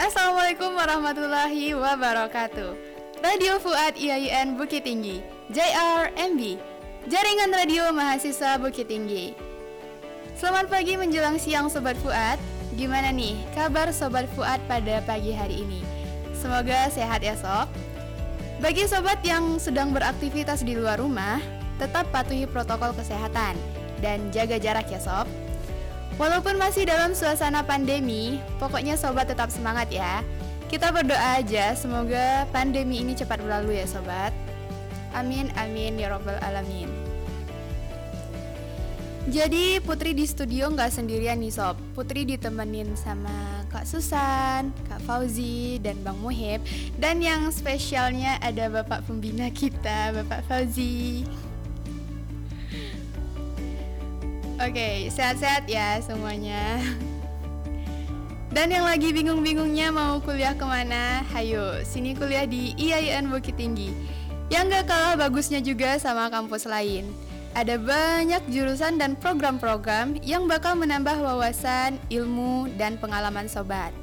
Assalamualaikum warahmatullahi wabarakatuh. Radio Fuad IAIN Bukit Tinggi JRMB Jaringan Radio Mahasiswa Bukit Tinggi. Selamat pagi menjelang siang Sobat Fuad. Gimana nih kabar Sobat Fuad pada pagi hari ini? Semoga sehat ya sob Bagi sobat yang sedang beraktivitas di luar rumah Tetap patuhi protokol kesehatan Dan jaga jarak ya sob Walaupun masih dalam suasana pandemi, pokoknya sobat tetap semangat ya. Kita berdoa aja semoga pandemi ini cepat berlalu ya sobat. Amin amin ya robbal alamin. Jadi Putri di studio nggak sendirian nih sob. Putri ditemenin sama Kak Susan, Kak Fauzi, dan Bang Muhib. Dan yang spesialnya ada Bapak Pembina kita, Bapak Fauzi. Oke, sehat-sehat ya semuanya. Dan yang lagi bingung-bingungnya mau kuliah ke mana? Hayo, sini kuliah di IAIN Bukit Tinggi. Yang gak kalah bagusnya juga sama kampus lain. Ada banyak jurusan dan program-program yang bakal menambah wawasan, ilmu, dan pengalaman sobat.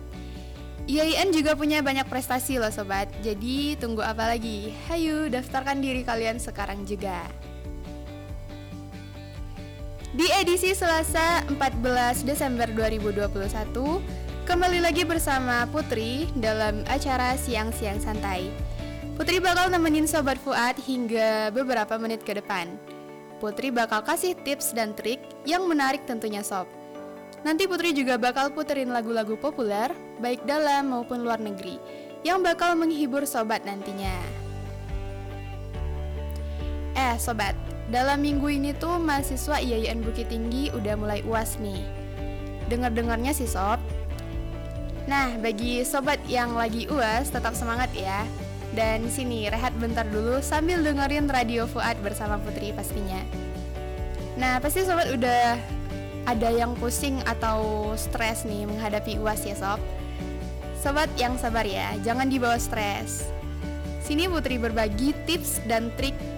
IAIN juga punya banyak prestasi loh sobat, jadi tunggu apa lagi? Hayo, daftarkan diri kalian sekarang juga. Di edisi Selasa 14 Desember 2021, kembali lagi bersama Putri dalam acara Siang-Siang Santai. Putri bakal nemenin Sobat Fuad hingga beberapa menit ke depan. Putri bakal kasih tips dan trik yang menarik tentunya Sob. Nanti Putri juga bakal puterin lagu-lagu populer, baik dalam maupun luar negeri, yang bakal menghibur Sobat nantinya. Eh Sobat, dalam minggu ini tuh mahasiswa IAIN Bukit Tinggi udah mulai UAS nih. Dengar-dengarnya sih sob. Nah, bagi sobat yang lagi UAS tetap semangat ya. Dan sini rehat bentar dulu sambil dengerin Radio Fuad bersama Putri pastinya. Nah, pasti sobat udah ada yang pusing atau stres nih menghadapi UAS ya sob. Sobat yang sabar ya, jangan dibawa stres. Sini Putri berbagi tips dan trik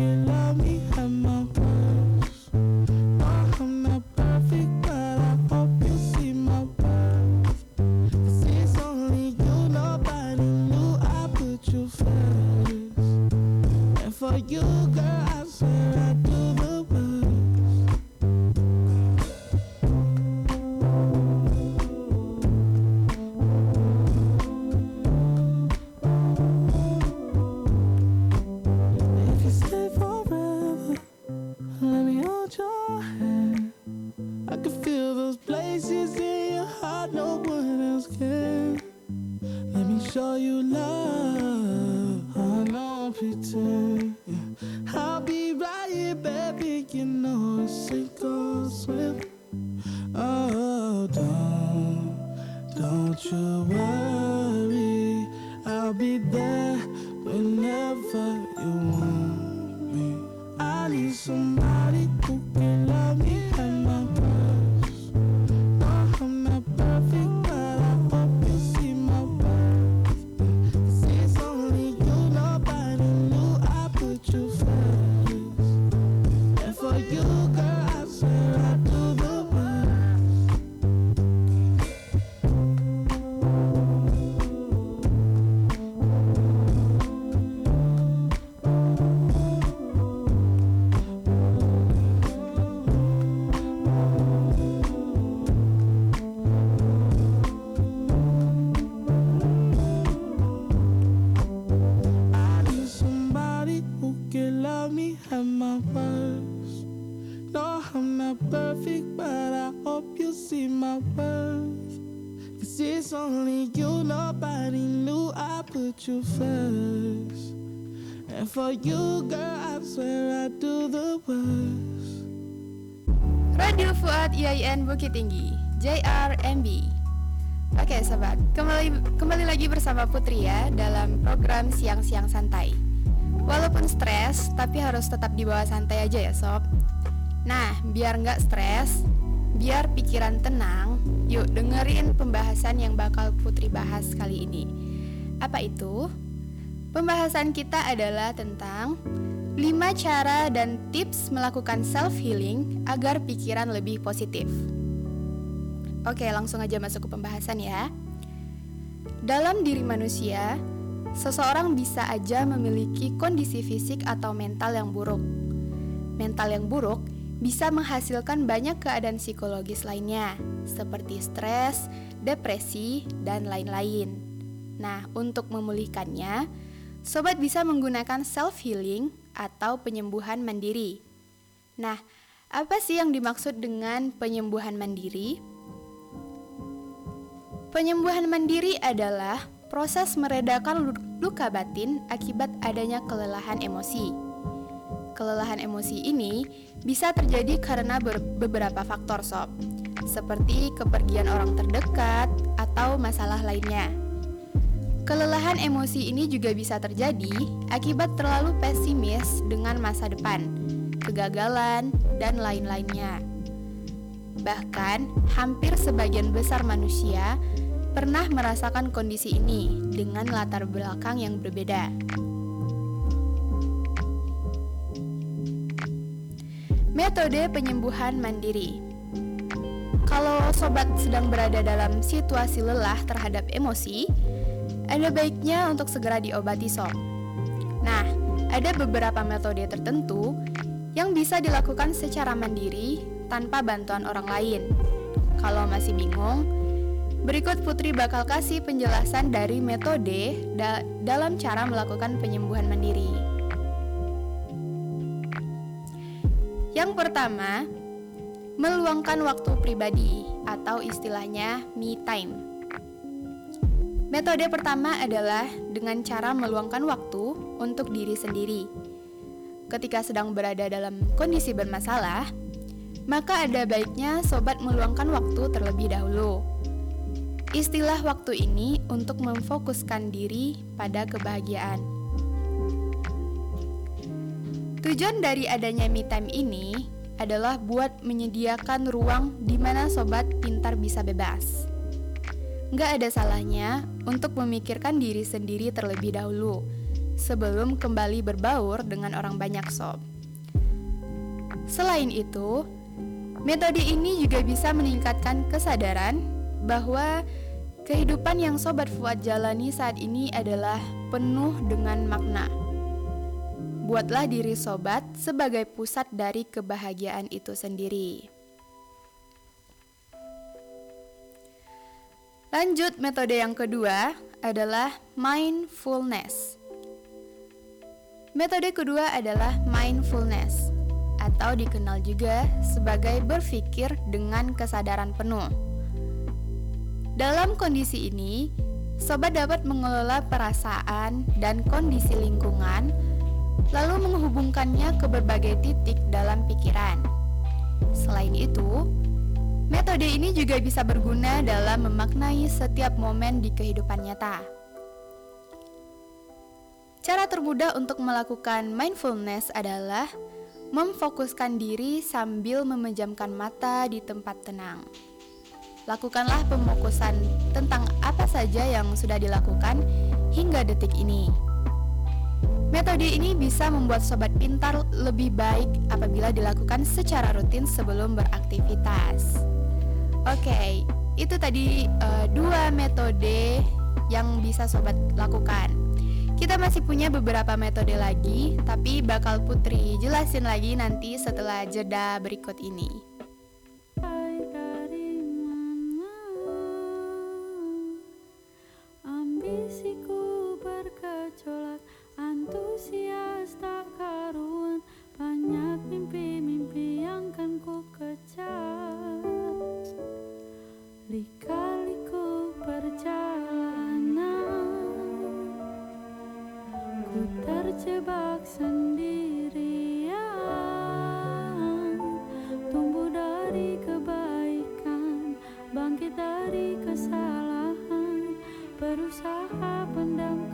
love me, I'm Radio Fuad IAIN Bukit Tinggi, JRMB. Oke sobat, kembali kembali lagi bersama Putri ya dalam program siang-siang santai. Walaupun stres, tapi harus tetap dibawa santai aja ya sob. Nah, biar nggak stres, biar pikiran tenang, yuk dengerin pembahasan yang bakal Putri bahas kali ini. Apa itu? Pembahasan kita adalah tentang 5 cara dan tips melakukan self healing agar pikiran lebih positif. Oke, langsung aja masuk ke pembahasan ya. Dalam diri manusia, seseorang bisa aja memiliki kondisi fisik atau mental yang buruk. Mental yang buruk bisa menghasilkan banyak keadaan psikologis lainnya, seperti stres, depresi, dan lain-lain. Nah, untuk memulihkannya, sobat bisa menggunakan self-healing atau penyembuhan mandiri. Nah, apa sih yang dimaksud dengan penyembuhan mandiri? Penyembuhan mandiri adalah proses meredakan luka batin akibat adanya kelelahan emosi. Kelelahan emosi ini bisa terjadi karena beberapa faktor sob, seperti kepergian orang terdekat atau masalah lainnya. Kelelahan emosi ini juga bisa terjadi akibat terlalu pesimis dengan masa depan, kegagalan, dan lain-lainnya. Bahkan, hampir sebagian besar manusia pernah merasakan kondisi ini dengan latar belakang yang berbeda. Metode penyembuhan mandiri. Kalau sobat sedang berada dalam situasi lelah terhadap emosi, ada baiknya untuk segera diobati sob. Nah, ada beberapa metode tertentu yang bisa dilakukan secara mandiri tanpa bantuan orang lain. Kalau masih bingung, berikut Putri bakal kasih penjelasan dari metode da dalam cara melakukan penyembuhan mandiri. Yang pertama, meluangkan waktu pribadi atau istilahnya me time. Metode pertama adalah dengan cara meluangkan waktu untuk diri sendiri. Ketika sedang berada dalam kondisi bermasalah, maka ada baiknya sobat meluangkan waktu terlebih dahulu. Istilah waktu ini untuk memfokuskan diri pada kebahagiaan. Tujuan dari adanya me time ini adalah buat menyediakan ruang di mana sobat pintar bisa bebas. Nggak ada salahnya untuk memikirkan diri sendiri terlebih dahulu sebelum kembali berbaur dengan orang banyak sob. Selain itu, Metode ini juga bisa meningkatkan kesadaran bahwa kehidupan yang Sobat Fuad jalani saat ini adalah penuh dengan makna. Buatlah diri sobat sebagai pusat dari kebahagiaan itu sendiri. Lanjut, metode yang kedua adalah mindfulness. Metode kedua adalah mindfulness atau dikenal juga sebagai berpikir dengan kesadaran penuh. Dalam kondisi ini, sobat dapat mengelola perasaan dan kondisi lingkungan, lalu menghubungkannya ke berbagai titik dalam pikiran. Selain itu, metode ini juga bisa berguna dalam memaknai setiap momen di kehidupan nyata. Cara termudah untuk melakukan mindfulness adalah memfokuskan diri sambil memejamkan mata di tempat tenang. Lakukanlah pemokusan tentang apa saja yang sudah dilakukan hingga detik ini. Metode ini bisa membuat sobat pintar lebih baik apabila dilakukan secara rutin sebelum beraktivitas. Oke, itu tadi uh, dua metode yang bisa sobat lakukan. Kita masih punya beberapa metode lagi, tapi bakal Putri jelasin lagi nanti setelah jeda berikut ini. Ambisiku berkecolak, antusias tak karuan, banyak mimpi-mimpi yang kan ku kejar. Lika-liku perjalanan Ku terjebak sendirian. Tumbuh dari kebaikan Bangkit dari kesalahan Berusaha pendam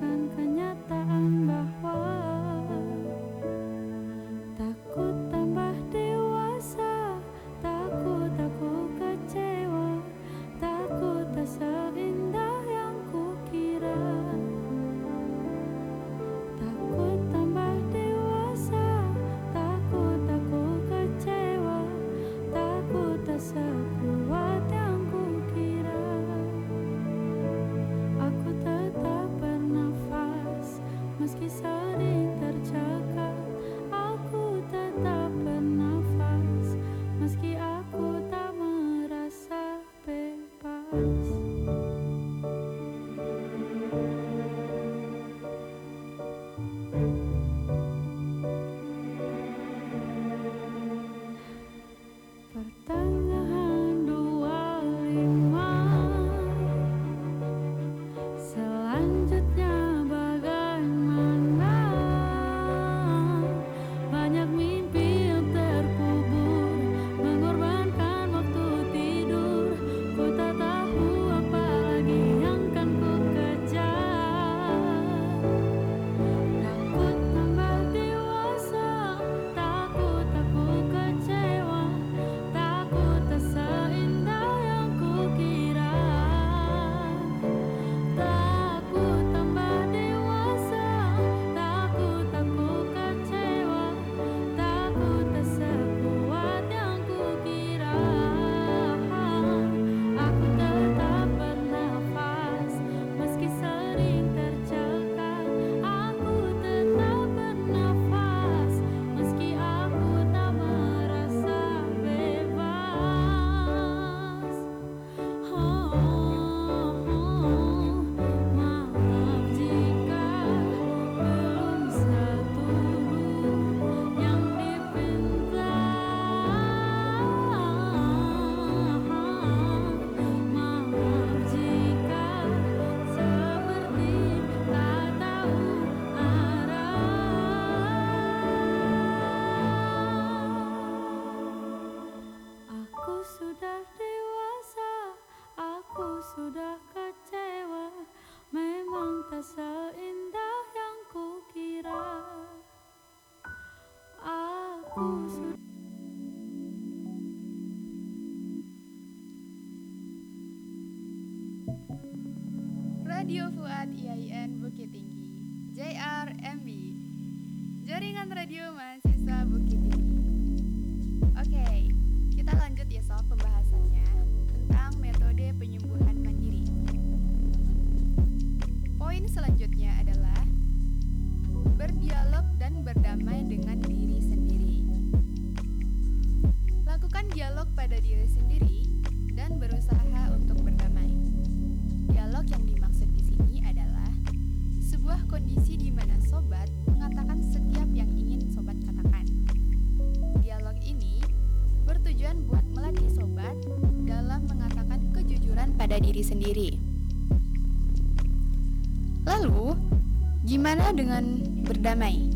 Radio Fuad IAIN Bukit Tinggi JRMB Jaringan Radio Mahasiswa Bukit Tinggi. Oke, kita gimana dengan berdamai?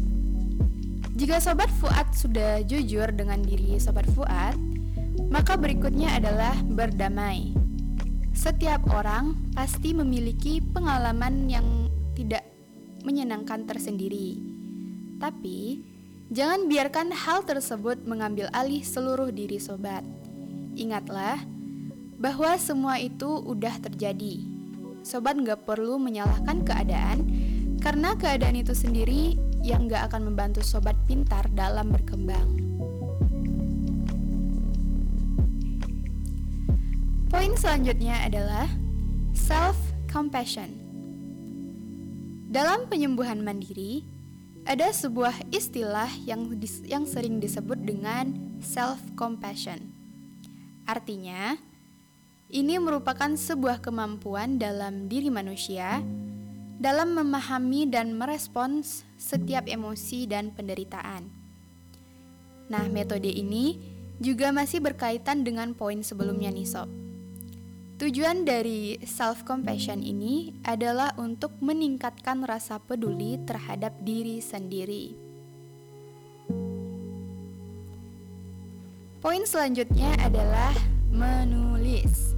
Jika sobat Fuad sudah jujur dengan diri sobat Fuad, maka berikutnya adalah berdamai. Setiap orang pasti memiliki pengalaman yang tidak menyenangkan tersendiri. Tapi, jangan biarkan hal tersebut mengambil alih seluruh diri sobat. Ingatlah bahwa semua itu udah terjadi. Sobat nggak perlu menyalahkan keadaan, karena keadaan itu sendiri yang nggak akan membantu sobat pintar dalam berkembang. Poin selanjutnya adalah self-compassion. Dalam penyembuhan mandiri, ada sebuah istilah yang, dis- yang sering disebut dengan self-compassion. Artinya, ini merupakan sebuah kemampuan dalam diri manusia dalam memahami dan merespons setiap emosi dan penderitaan. Nah, metode ini juga masih berkaitan dengan poin sebelumnya nih sob. Tujuan dari self-compassion ini adalah untuk meningkatkan rasa peduli terhadap diri sendiri. Poin selanjutnya adalah menulis.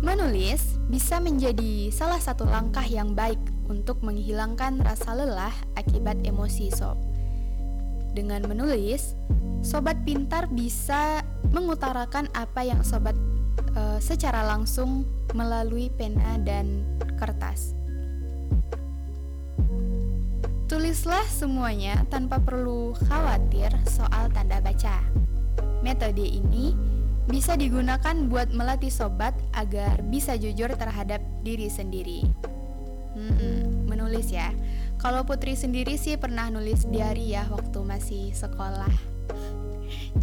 Menulis bisa menjadi salah satu langkah yang baik untuk menghilangkan rasa lelah akibat emosi sob. Dengan menulis, sobat pintar bisa mengutarakan apa yang sobat e, secara langsung melalui pena dan kertas. Tulislah semuanya tanpa perlu khawatir soal tanda baca. Metode ini bisa digunakan buat melatih sobat agar bisa jujur terhadap diri sendiri. Hmm, menulis ya. Kalau Putri sendiri sih pernah nulis diary ya waktu masih sekolah.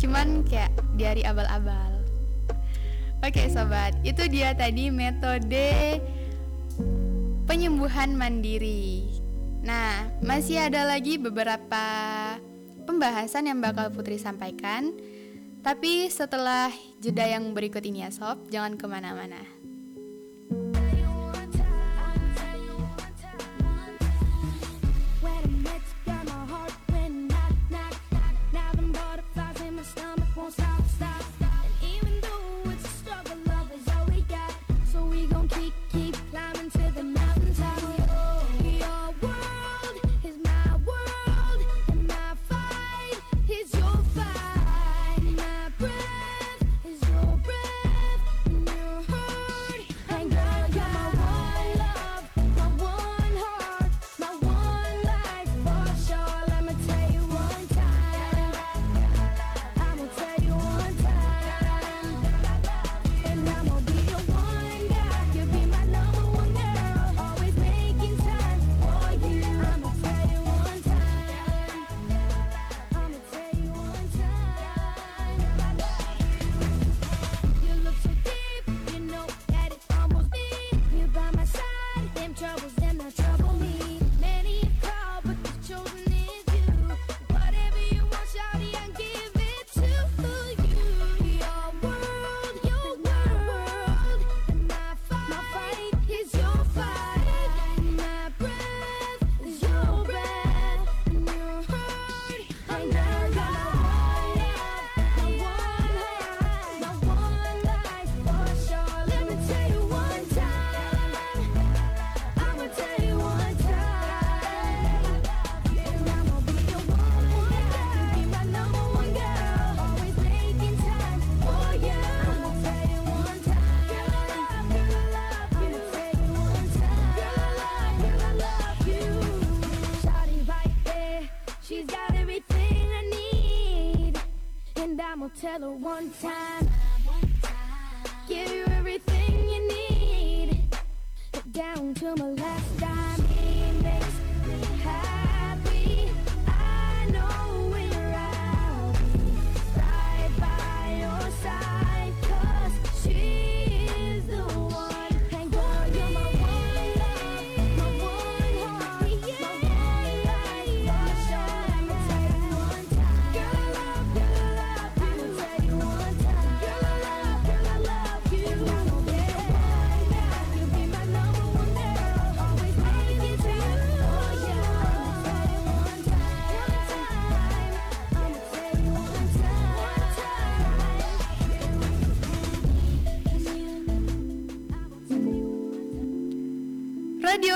Cuman kayak diary abal-abal. Oke sobat, itu dia tadi metode penyembuhan mandiri. Nah, masih ada lagi beberapa pembahasan yang bakal Putri sampaikan. Tapi setelah jeda yang berikut ini ya sob, jangan ke mana-mana.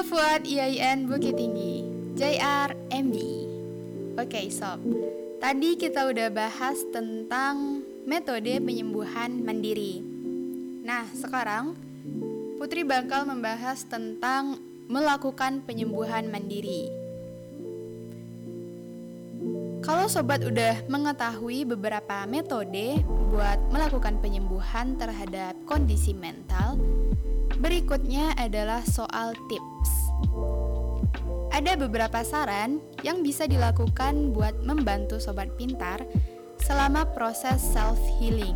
Fuad IAIN Bukit Tinggi JR MD Oke sob. Tadi kita udah bahas tentang metode penyembuhan mandiri. Nah sekarang Putri bakal membahas tentang melakukan penyembuhan mandiri. Kalau sobat udah mengetahui beberapa metode buat melakukan penyembuhan terhadap kondisi mental, berikutnya adalah soal tips. Ada beberapa saran yang bisa dilakukan buat membantu sobat pintar selama proses self healing.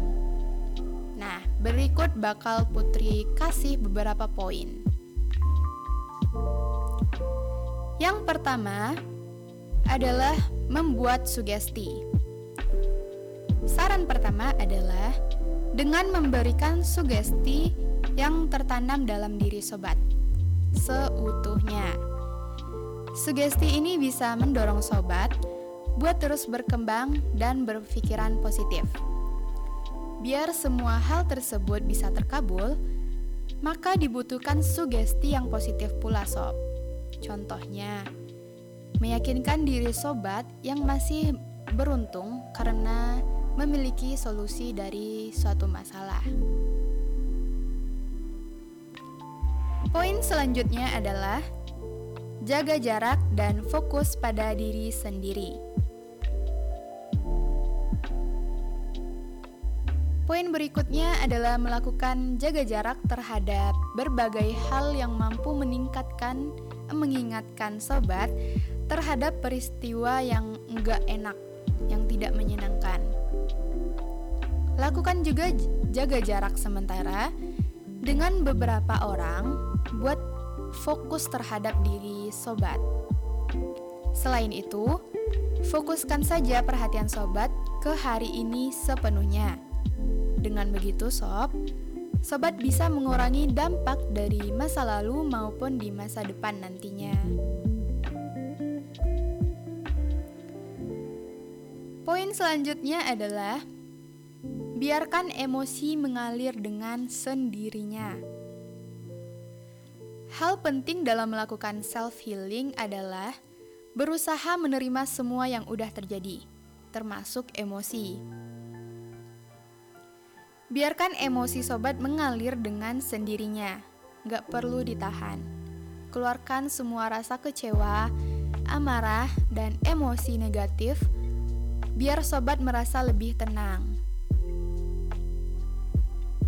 Nah, berikut bakal Putri kasih beberapa poin. Yang pertama adalah membuat sugesti. Saran pertama adalah dengan memberikan sugesti yang tertanam dalam diri sobat seutuhnya. Sugesti ini bisa mendorong sobat buat terus berkembang dan berpikiran positif. Biar semua hal tersebut bisa terkabul, maka dibutuhkan sugesti yang positif pula sob. Contohnya, meyakinkan diri sobat yang masih beruntung karena memiliki solusi dari suatu masalah. Poin selanjutnya adalah jaga jarak dan fokus pada diri sendiri. Poin berikutnya adalah melakukan jaga jarak terhadap berbagai hal yang mampu meningkatkan, mengingatkan sobat terhadap peristiwa yang enggak enak, yang tidak menyenangkan. Lakukan juga jaga jarak sementara dengan beberapa orang buat fokus terhadap diri sobat. Selain itu, fokuskan saja perhatian sobat ke hari ini sepenuhnya. Dengan begitu, sob, sobat bisa mengurangi dampak dari masa lalu maupun di masa depan nantinya. Poin selanjutnya adalah biarkan emosi mengalir dengan sendirinya. Hal penting dalam melakukan self healing adalah berusaha menerima semua yang udah terjadi, termasuk emosi. Biarkan emosi sobat mengalir dengan sendirinya, gak perlu ditahan. Keluarkan semua rasa kecewa, amarah, dan emosi negatif biar sobat merasa lebih tenang.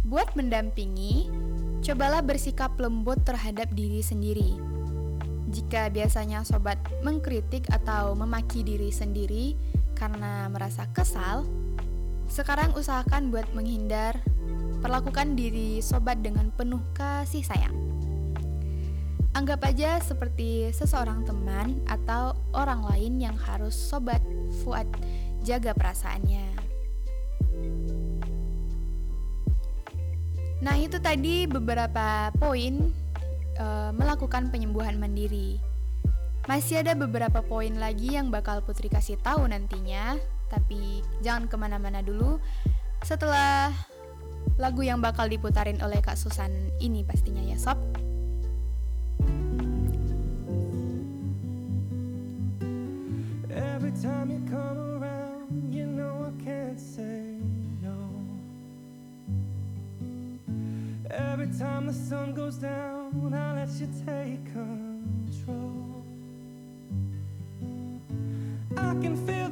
Buat mendampingi, cobalah bersikap lembut terhadap diri sendiri. Jika biasanya sobat mengkritik atau memaki diri sendiri karena merasa kesal, sekarang usahakan buat menghindar, perlakukan diri sobat dengan penuh kasih sayang. Anggap aja seperti seseorang teman atau orang lain yang harus sobat Fuad jaga perasaannya. Nah, itu tadi beberapa poin e, melakukan penyembuhan mandiri. Masih ada beberapa poin lagi yang bakal Putri kasih tahu nantinya, tapi jangan ke mana-mana dulu. Setelah lagu yang bakal diputarin oleh Kak Susan ini pastinya ya sob. Every time you come Every time the sun goes down, I let you take control. I can feel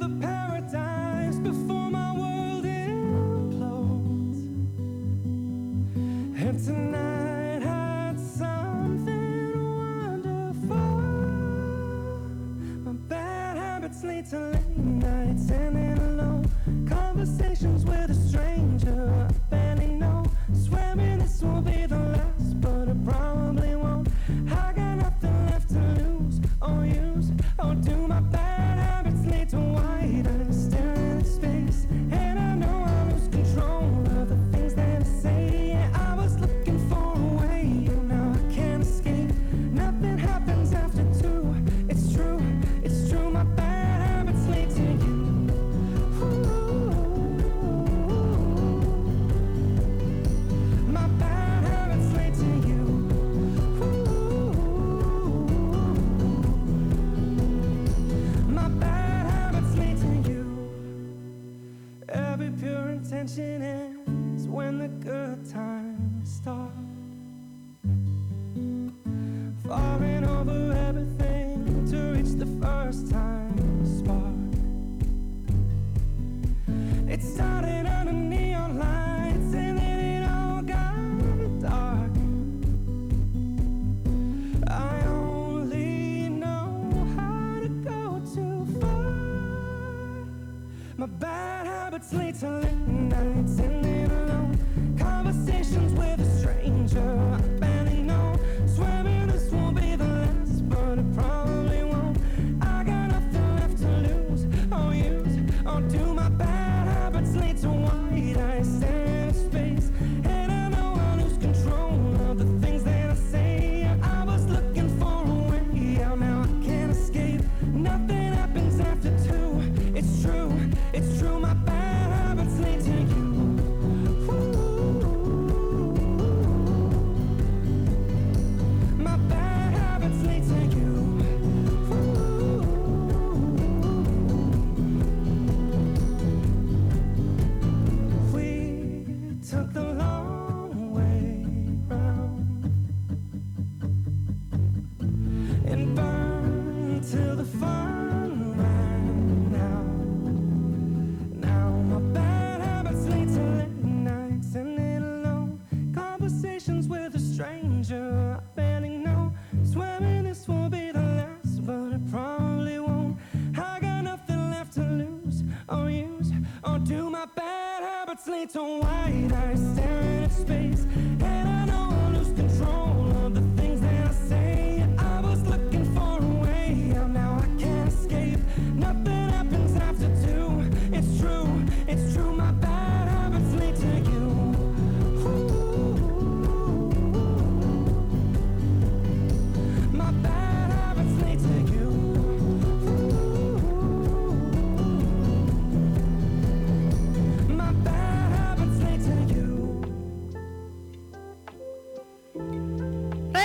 when the good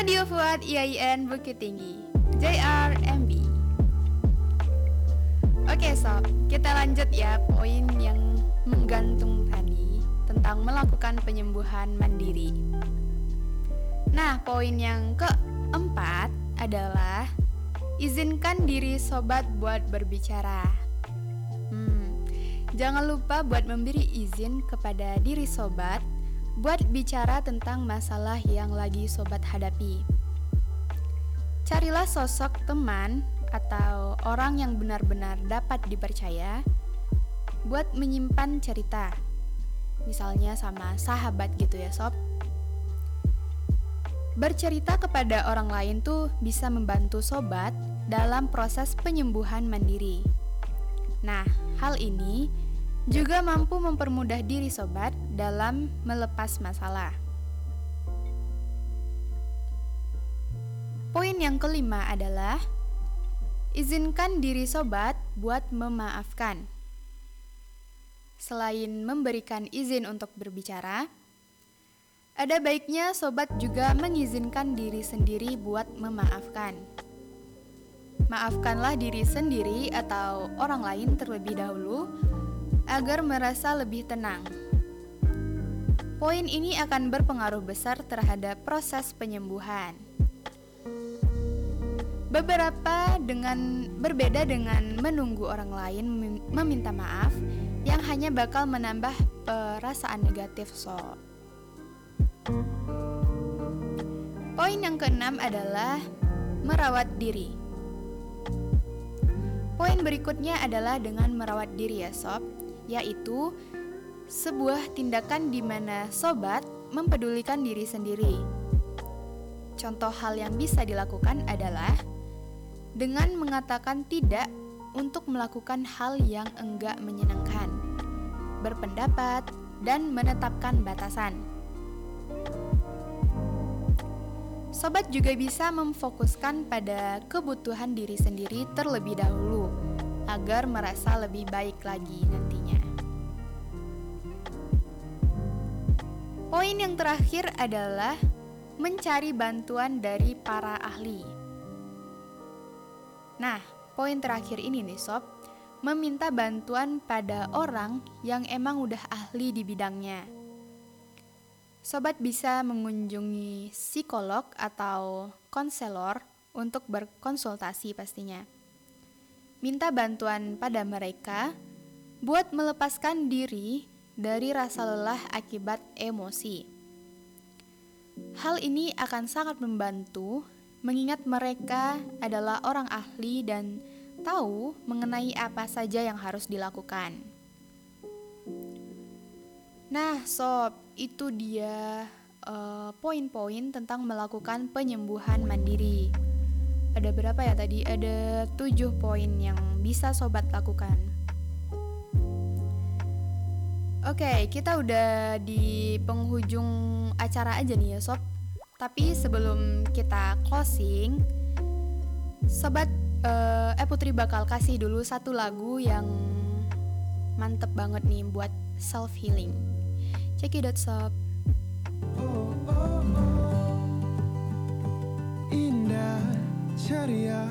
Radio Fuad IAIN Bukit Tinggi. JRMB Oke sob, kita lanjut ya poin yang menggantung tadi Tentang melakukan penyembuhan mandiri. Nah, poin yang keempat adalah Izinkan diri sobat buat berbicara. Hmm, jangan lupa buat memberi izin kepada diri sobat buat bicara tentang masalah yang lagi sobat hadapi. Carilah sosok teman atau orang yang benar-benar dapat dipercaya buat menyimpan cerita. Misalnya sama sahabat gitu ya, sob. Bercerita kepada orang lain tuh bisa membantu sobat dalam proses penyembuhan mandiri. Nah, hal ini juga mampu mempermudah diri sobat dalam melepas masalah. Poin yang kelima adalah izinkan diri sobat buat memaafkan. Selain memberikan izin untuk berbicara, ada baiknya sobat juga mengizinkan diri sendiri buat memaafkan. Maafkanlah diri sendiri atau orang lain terlebih dahulu agar merasa lebih tenang. Poin ini akan berpengaruh besar terhadap proses penyembuhan. Beberapa dengan berbeda dengan menunggu orang lain mem- meminta maaf yang hanya bakal menambah perasaan negatif so. Poin yang keenam adalah merawat diri. Poin berikutnya adalah dengan merawat diri ya sob, yaitu sebuah tindakan di mana sobat mempedulikan diri sendiri. Contoh hal yang bisa dilakukan adalah dengan mengatakan tidak untuk melakukan hal yang enggak menyenangkan, berpendapat, dan menetapkan batasan. Sobat juga bisa memfokuskan pada kebutuhan diri sendiri terlebih dahulu agar merasa lebih baik lagi nantinya. Poin yang terakhir adalah mencari bantuan dari para ahli. Nah, poin terakhir ini nih sob, meminta bantuan pada orang yang emang udah ahli di bidangnya. Sobat bisa mengunjungi psikolog atau konselor untuk berkonsultasi pastinya. Minta bantuan pada mereka buat melepaskan diri dari rasa lelah akibat emosi. Hal ini akan sangat membantu mengingat mereka adalah orang ahli dan tahu mengenai apa saja yang harus dilakukan. Nah, sob, itu dia uh, poin-poin tentang melakukan penyembuhan mandiri. Ada berapa ya tadi? Ada tujuh poin yang bisa sobat lakukan. Oke, kita udah di penghujung acara aja nih ya sob. Tapi sebelum kita closing, sobat uh, eh Putri bakal kasih dulu satu lagu yang mantep banget nih buat self healing. Check it out sob. Indah ceria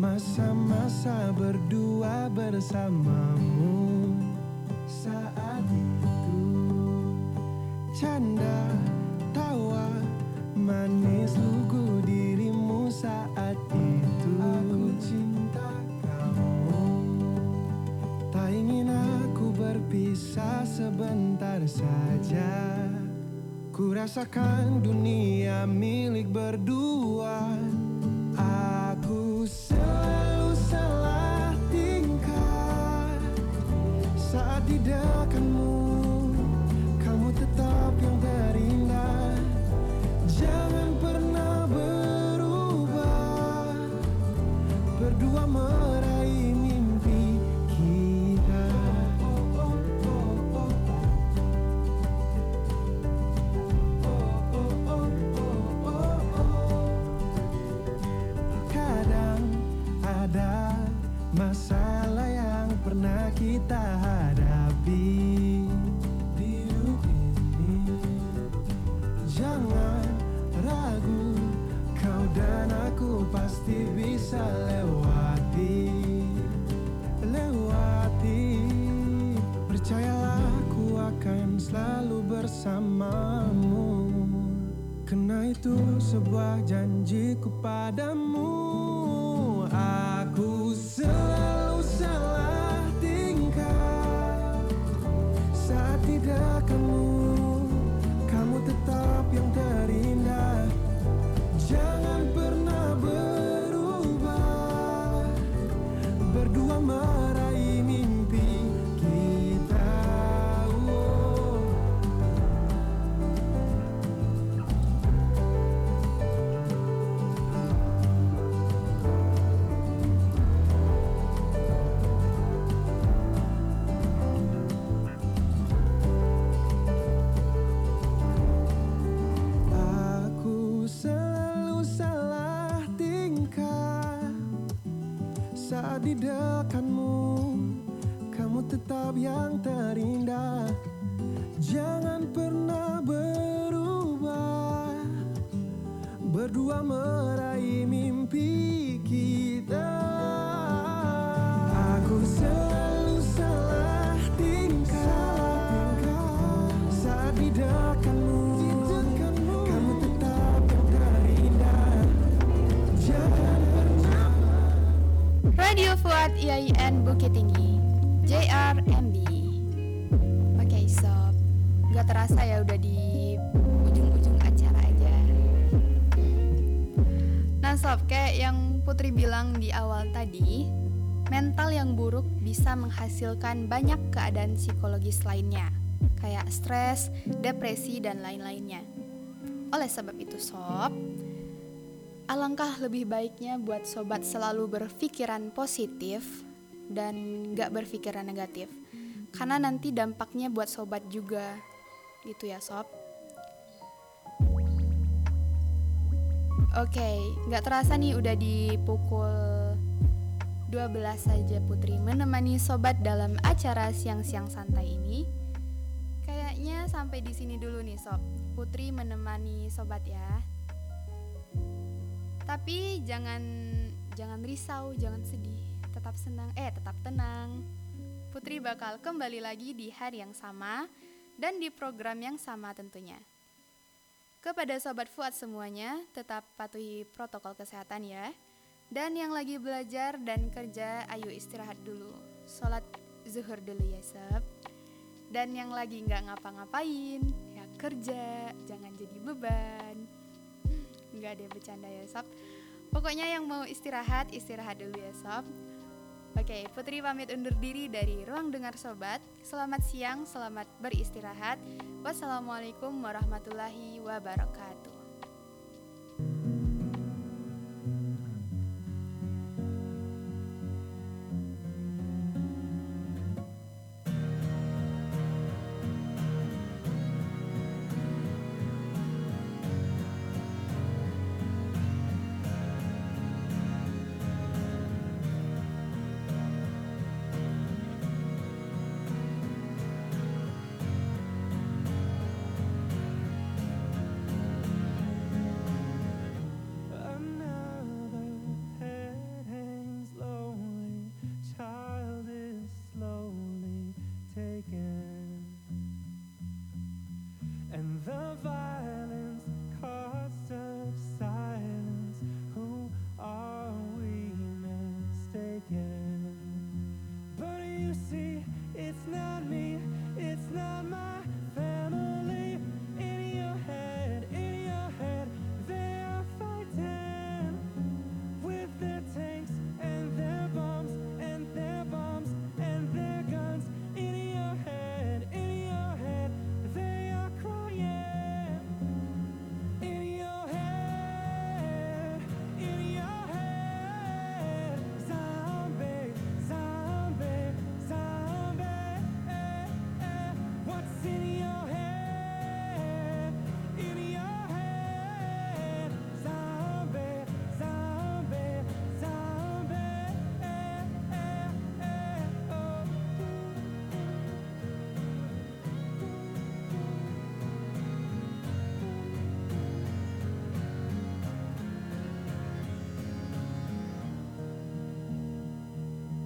masa-masa berdua bersamamu itu canda tawa manis lugu dirimu saat itu. Aku cinta kamu. Tak ingin aku berpisah sebentar saja. Ku rasakan dunia milik berdua. Aku selalu salah tingkah. Saat di dekatmu Berdua terasa ya udah di ujung-ujung acara aja. Nah sob, kayak yang Putri bilang di awal tadi, mental yang buruk bisa menghasilkan banyak keadaan psikologis lainnya, kayak stres, depresi, dan lain-lainnya. Oleh sebab itu sob, alangkah lebih baiknya buat sobat selalu berpikiran positif dan gak berpikiran negatif karena nanti dampaknya buat sobat juga gitu ya, sob. Oke, nggak terasa nih udah di pukul 12 saja Putri menemani sobat dalam acara siang-siang santai ini. Kayaknya sampai di sini dulu nih sob. Putri menemani sobat ya. Tapi jangan jangan risau, jangan sedih, tetap senang, eh tetap tenang. Putri bakal kembali lagi di hari yang sama dan di program yang sama tentunya. Kepada sobat Fuad semuanya, tetap patuhi protokol kesehatan ya. Dan yang lagi belajar dan kerja, ayo istirahat dulu. Sholat zuhur dulu ya sob. Dan yang lagi nggak ngapa-ngapain, ya kerja, jangan jadi beban. Nggak ada bercanda ya sob. Pokoknya yang mau istirahat, istirahat dulu ya sob. Oke, Putri pamit undur diri dari Ruang Dengar Sobat. Selamat siang, selamat beristirahat. Wassalamualaikum warahmatullahi wabarakatuh.